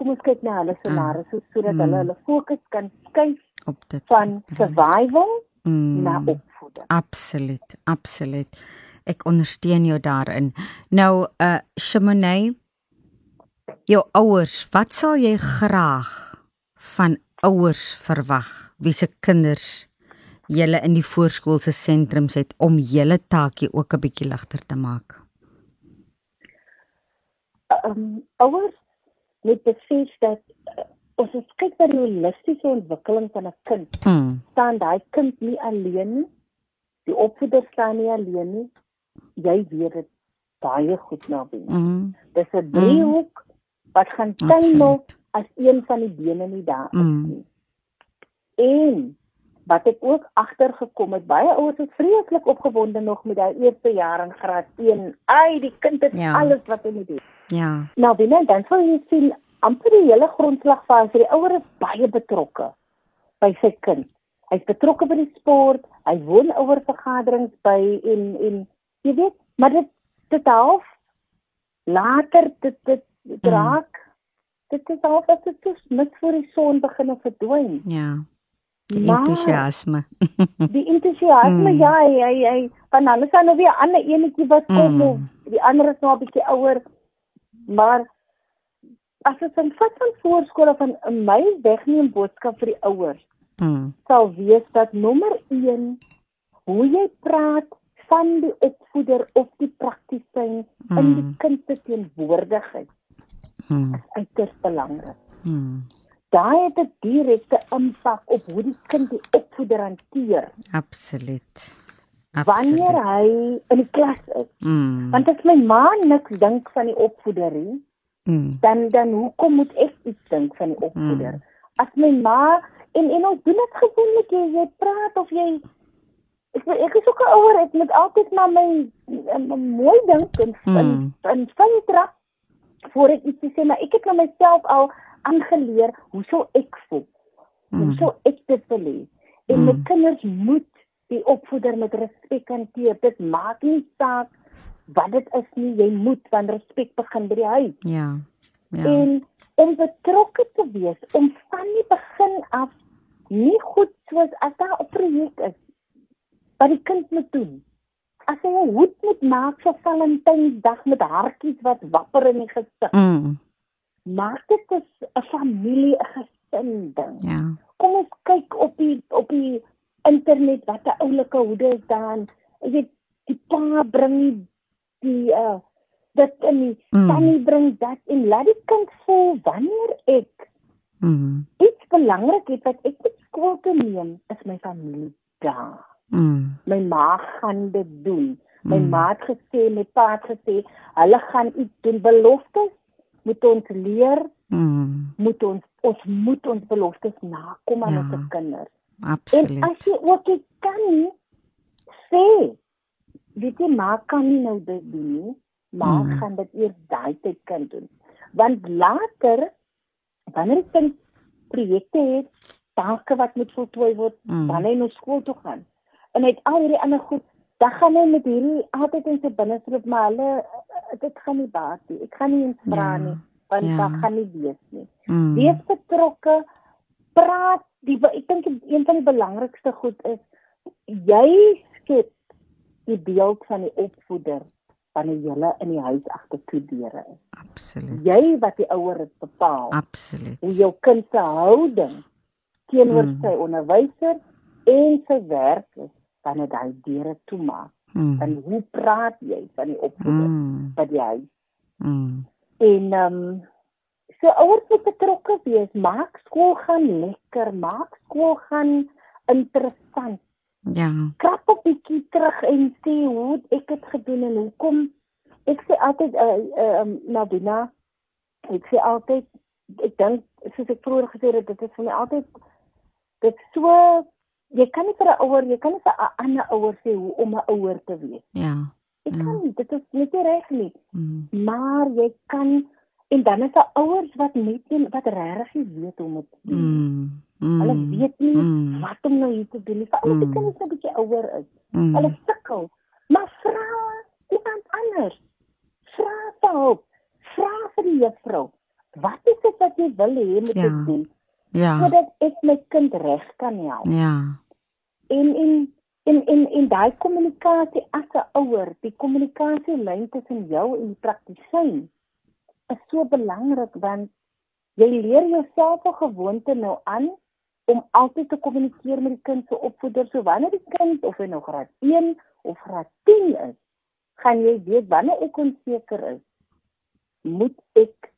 Kom ons kyk na hulle salarisse mm. sodat mm. hulle hulle fokus kan skuif op dit van survival mm. na opvoeding. Absoluut, absoluut. Ek ondersteun jou daarin. Nou uh Shimone, jou ouers, wat sal jy graag van ouers verwag wie se kinders julle in die voorskoolse sentrums het om julle taakie ook 'n bietjie ligter te maak? Ehm um, ouers moet besef dat uh, ons kyk na die holistiese ontwikkeling van 'n kind. Hmm. staan daai kind nie alleen nie. Die opvoeder staan nie alleen nie. Jy weet dit baie goed nou binne. Mm. Dis 'n driehoek mm. wat gaan tuimel as een van die bene nie daar is mm. nie. En wat ek ook agtergekom het, baie ouers is vreeslik opgewonde nog met daai eerste jaar in graad 1. Ai, die kind het ja. alles wat hy moet doen. Ja. Nou binne dan sou jy sien amper die hele grondslagfase, die ouer is baie betrokke by sy kind. Hy's betrokke by die sport, hy woon oor vergaderings by en en jy weet, maar dit dit half later dit dit draak. Mm. Dit is half as dit net voor die son begin verdwyn. Ja. Die entoesiasme. die entoesiasme mm. ja, hy hy van alles aan nou weer ander enetjie wat kom mm. of die ander is nou 'n bietjie ouer. Maar as dit van vat van voorskole van 'n my wegneem boodskap vir die ouers. Mm. Sal wees dat nommer 1 hoe jy praat van die opvoeder of die praktisyn mm. in die kind se teenwoordigheid. Mm. Is uiters belangrik. Mm daai het 'n direkte impak op hoe die kind die opvoeder hanteer. Absoluut. Absoluut. Wanneer hy in die klas is. Mm. Want as my ma niks dink van die opvoeder nie, mm. dan dan hoekom moet ek iets dink van die opvoeder? Mm. As my ma en en ons doen dit gewoonlik jy, jy praat of jy ek ek is ook ouer ek moet altyd na my, my mooi dink en mm. en van trap voor ek iets sê maar ek het na myself al aangeleer hoe sou ek voel? Mm. Hoe sou ek dit beleef? En mm. my kinders moet die opvoeder met respek hanteer. Dit maak nie saak wat dit is nie, jy moet van respek begin by die huis. Ja. Ja. En om betrokke te wees, om van die begin af nie goed soos as daar 'n projek is wat die kind moet doen. As hy 'n hoed moet maak vir Valentynsdag met hartjies wat wapper in die gesig. Mm maak dit 'n familie 'n gesin ding. Ja. Kom ons kyk op die op die internet wat 'n oulike hoede is dan. Jy weet die pa bring die uh dit in die mm. tannie bring dat en laat die kind voel wanneer ek mm. iets belangrik het wat ek moet skool toe neem is my familie daar. Mm. My ma gaan dit doen. My mm. ma het gesê, my pa het gesê, hulle gaan iets doen beloftes moet ons leer mm. moet ons ons moet ons beloftes nakom aan ja, ons kinders. Absoluut. En as jy ook kan sê dit maak kan nie nou dit doen nie, maar mm. gaan dit eers daai tyd kan doen. Want later wanneer jy 'n projekte het, take wat moet voltooi word, mm. dan hy nou skool toe gaan. En hy het al hierdie ander goed dan gaan hy met hierdie altyd in sy binnestreep maar hulle dit gaan nie baat nie. Ek gaan nie eens vra ja, nie want ja. dit gaan nie wees nie. Mm. Wees betrokke. Praat die ek dink een van die belangrikste goed is jy skep die beeld van die opvoeder die hele in die huis agter toe deure is. Absoluut. Jy wat die ouer het bepaal. Absoluut. Hoe jou kind se houding teenoor mm. sy onderwyser en sy werk is wanneer daai deure toemaak. Mm. En hoe praat jy van die opvoeding mm. by die huis? Mm. En ehm um, so ouers moet betrokke wees. Maak skool gaan lekker, maak skool gaan interessant. Ja. Krap 'n bietjie terug en sê hoe ek dit gedoen en hoekom. Ek sê altyd eh uh, ehm uh, Nadina, ek sê altyd ek dink soos ek vroeër gesê het, dit is vir my altyd dit so jy kan nie vir 'n ouer, jy kan nie vir 'n ander ouer sê hoe om 'n ouer te wees. Ja. Ek ja. kan dit is net reg nie. Mm. Maar jy kan en dan is daar ouers wat net nie wat regtig weet hoe om dit te doen. Mm. Mm. Hulle weet nie mm. wat om nou hier te doen nie. Veral as die mm. kinders 'n bietjie ouer is. Mm. Hulle sukkel. Maar vra iemand anders. Vra hulp. Vra vir die juffrou. Wat is dit wat jy wil hê moet ek ja. doen? Ja. Sodat ek my kind reg kan help. Ja. En en en en en daai kommunikasie as 'n ouer, die kommunikasielyn tussen jou en die praktisyn is so belangrik want jy leer jouself 'n gewoonte nou aan om altyd te kommunikeer met die kind se opvoeder. So wanneer die kind of hy nog graad 1 of graad 10 is, gaan jy weet wanneer ek onseker is, moet ek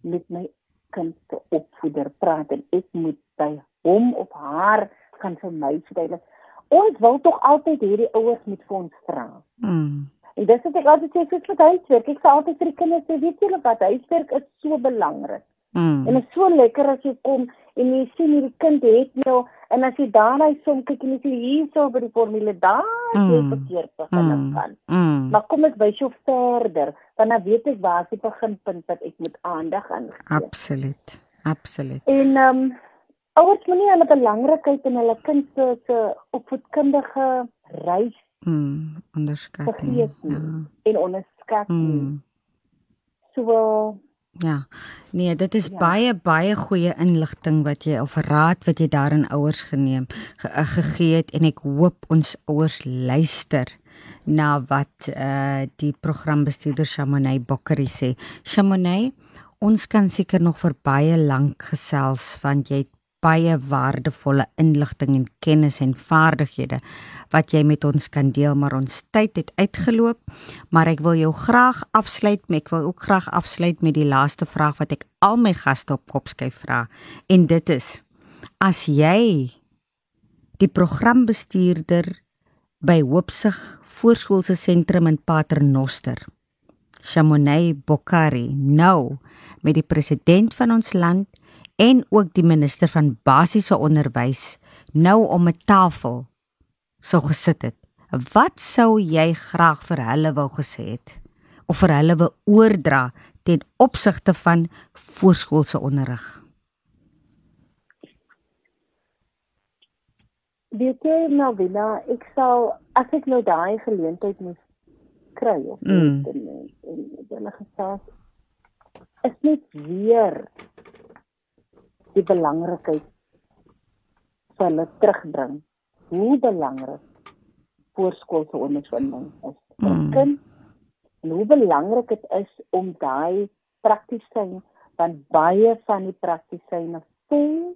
met my kind se opvoeder praat en ek moet by hom of haar gaan vir my verduidelik. Ons wil tog altyd hierdie ouers met vir ons vra. Mm. En dis wat ek altyd sê vir huiswerk. Ek sê altyd vir die kinders, weet julle wat huiswerk is so belangrik. Mm. En dit is so lekker as jy kom en jy sien hierdie kind het nou en as jy daarna som kyk en jy sien hierso by die formule daar mm. jy verkeerd begin mm. kan. Mm. Maar kom ek wys jou verder want dan weet ek waar is die beginpunt wat ek moet aandag aan gee. Absoluut. Absoluut. En ehm um, ouers moet nie hulle belangrikheid in hulle kind se se opvoedkundige reis mm onderskat nie. Ja. En onderskat nie. Mm. So Ja. Nee, dit is ja. baie baie goeie inligting wat jy of raad wat jy daarin ouers geneem ge, uh, gegee het en ek hoop ons ouers luister na wat eh uh, die programbestuurder Shamonay Bokkery sê. Shamonay, ons kan seker nog vir baie lank gesels want jy het baie waardevolle inligting en kennis en vaardighede wat jy met ons kan deel, maar ons tyd het uitgeloop. Maar ek wil jou graag afsluit met ek wil ook graag afsluit met die laaste vraag wat ek al my gaste op Kopskyf vra. En dit is: As jy die programbestuurder by Hoopsig Voorskoolse Sentrum in Paternoster, Chamonix Bokari, nou met die president van ons land en ook die minister van basiese onderwys nou om 'n tafel sou gesit het, wat sou jy graag vir hulle wou gesê het of vir hulle wou oordra ten opsigte van voorskoolse onderrig? Weet jy nou Villa, ek sou as ek nou daai geleentheid moes kry of mm. en en hulle gesê is net weer die belangrikheid van hulle terugbring hoe belangrik voorskoolse onderwys is vir mm. kind en hoe belangrik dit is om daai praktisyn van baie van die praktisyne voel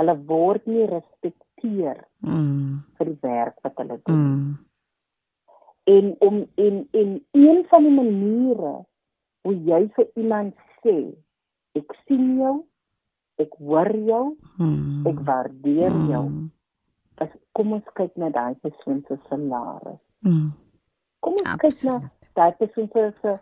hulle word nie respekteer mm. vir die werk wat hulle doen mm. en om en en een van die maniere hoe jy vir iemand sê ek sien jou ek hoor jou mm. ek waardeer jou mm as kom ons kyk na daai persoon se salaris. Mm. Kom ons Absoluut. kyk na daai persoon se se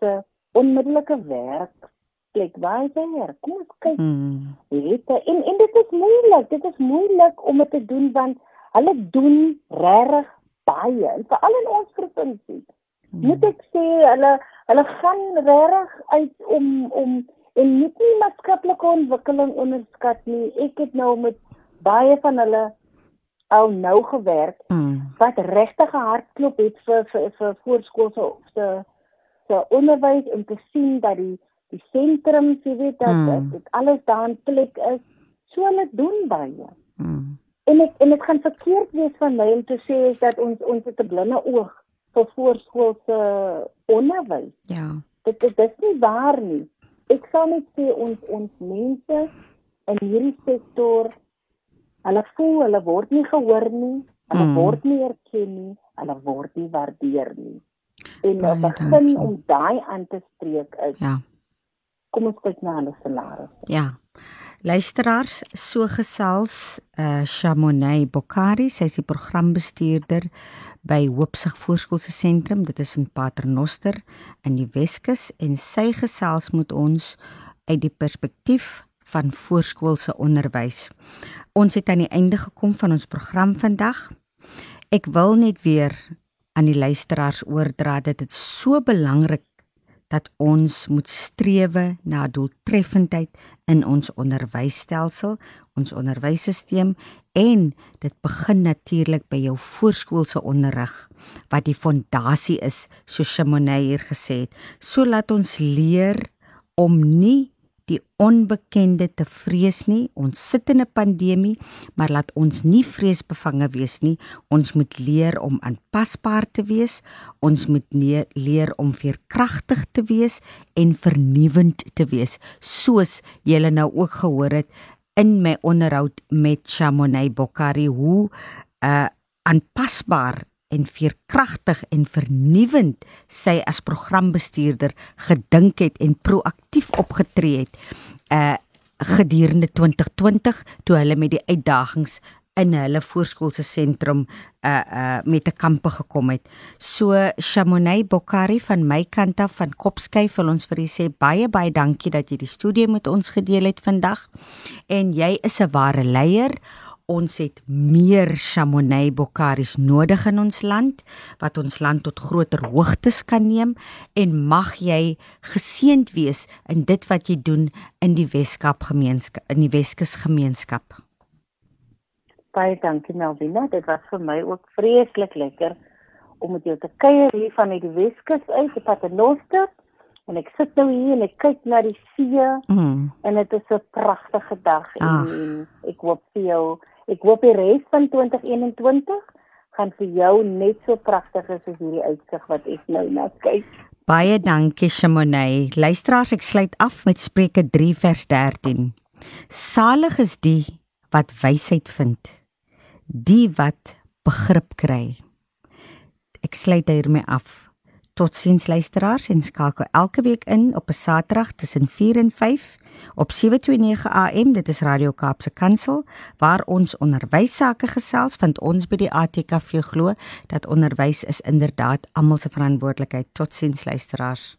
se onmiddellike werk plek waar hy werk. Kom ons kyk. Mm. Weet jy en en dit is moeilik. Dit is moeilik om dit te doen want hulle doen regtig baie en veral in ons provinsie. Mm. Moet ek sê hulle hulle gaan regtig uit om om en nie net maatskaplike ontwikkeling onderskat nie. Ek het nou met baie van hulle al nou gewerk mm. wat regtig 'n hartklop het vir vir vir voorskoolse of se se onderwys om te sien dat die die sentrum jy weet dat mm. dit alles daar in plek is so hulle doen baie. Mm. En ek en dit gaan verkeerd wees van my om te sê is dat ons ons het 'n blinde oog vir voorskoolse onderwys. Ja. Dit dit is nie waar nie. Ek sou net sê ons ons mense in hierdie sektor Hulle voel hulle word nie gehoor nie, hulle mm. word nie erken nie, hulle word nie waardeer nie. En nou begin om daai aan te spreek is. Ja. Kom ons kyk na hulle salaris. Ja. Luisteraars, so gesels eh uh, Chamonix Bokari, sy is die programbestuurder by Hoopsig Voorskoolse Sentrum, dit is in Paternoster in die Weskus en sy gesels met ons uit die perspektief van voorskoolse onderwys. Ons het aan die einde gekom van ons program vandag. Ek wil net weer aan die luisteraars oordra dat dit so belangrik dat ons moet strewe na doeltreffendheid in ons onderwysstelsel, ons onderwysstelsel en dit begin natuurlik by jou voorskoolse onderrig wat die fondasie is, soos Simone hier gesê het. So laat ons leer om nie die onbekende te vrees nie. Ons sit in 'n pandemie, maar laat ons nie vreesbevange wees nie. Ons moet leer om aanpasbaar te wees. Ons moet leer om veerkragtig te wees en vernuwend te wees, soos julle nou ook gehoor het in my onderhoud met Chamonix Bokkari hoe uh aanpasbaar en veerkragtig en vernuwend sy as programbestuurder gedink het en proaktief opgetree het uh gedurende 2020 toe hulle met die uitdagings in hulle voorskoolse sentrum uh uh met 'n kampe gekom het. So Chamonix Bokkari van my kant af van Kopskyf wil ons vir u sê baie baie dankie dat jy die studie met ons gedeel het vandag. En jy is 'n ware leier ons het meer Chamonix Bokkaris nodig in ons land wat ons land tot groter hoogtes kan neem en mag jy geseënd wees in dit wat jy doen in die Weskaap gemeenskap in die Weskus gemeenskap. Baie dankie Melvina, dit was vir my ook vreeslik lekker om met jou te kuier hier van die Weskus uit te Paternoster en ek sit nou hier en ek kyk na die see mm. en dit is 'n pragtige dag en, en ek hoop vir jou Ek hoop die res van 2021 gaan vir jou net so pragtig as hierdie uitsig wat ek nou na kyk. Baie dankie Shimone. Luisteraars, ek sluit af met Spreuke 3 vers 13. Salig is die wat wysheid vind, die wat begrip kry. Ek sluit hiermee af. Totsiens luisteraars en skakel elke week in op 'n Saterdag tussen 4 en 5 op 729 AM dit is Radio Kaapse Kansel waar ons onderwys sake gesels want ons by die ATKV glo dat onderwys is inderdaad almal se verantwoordelikheid. Totsiens luisteraars.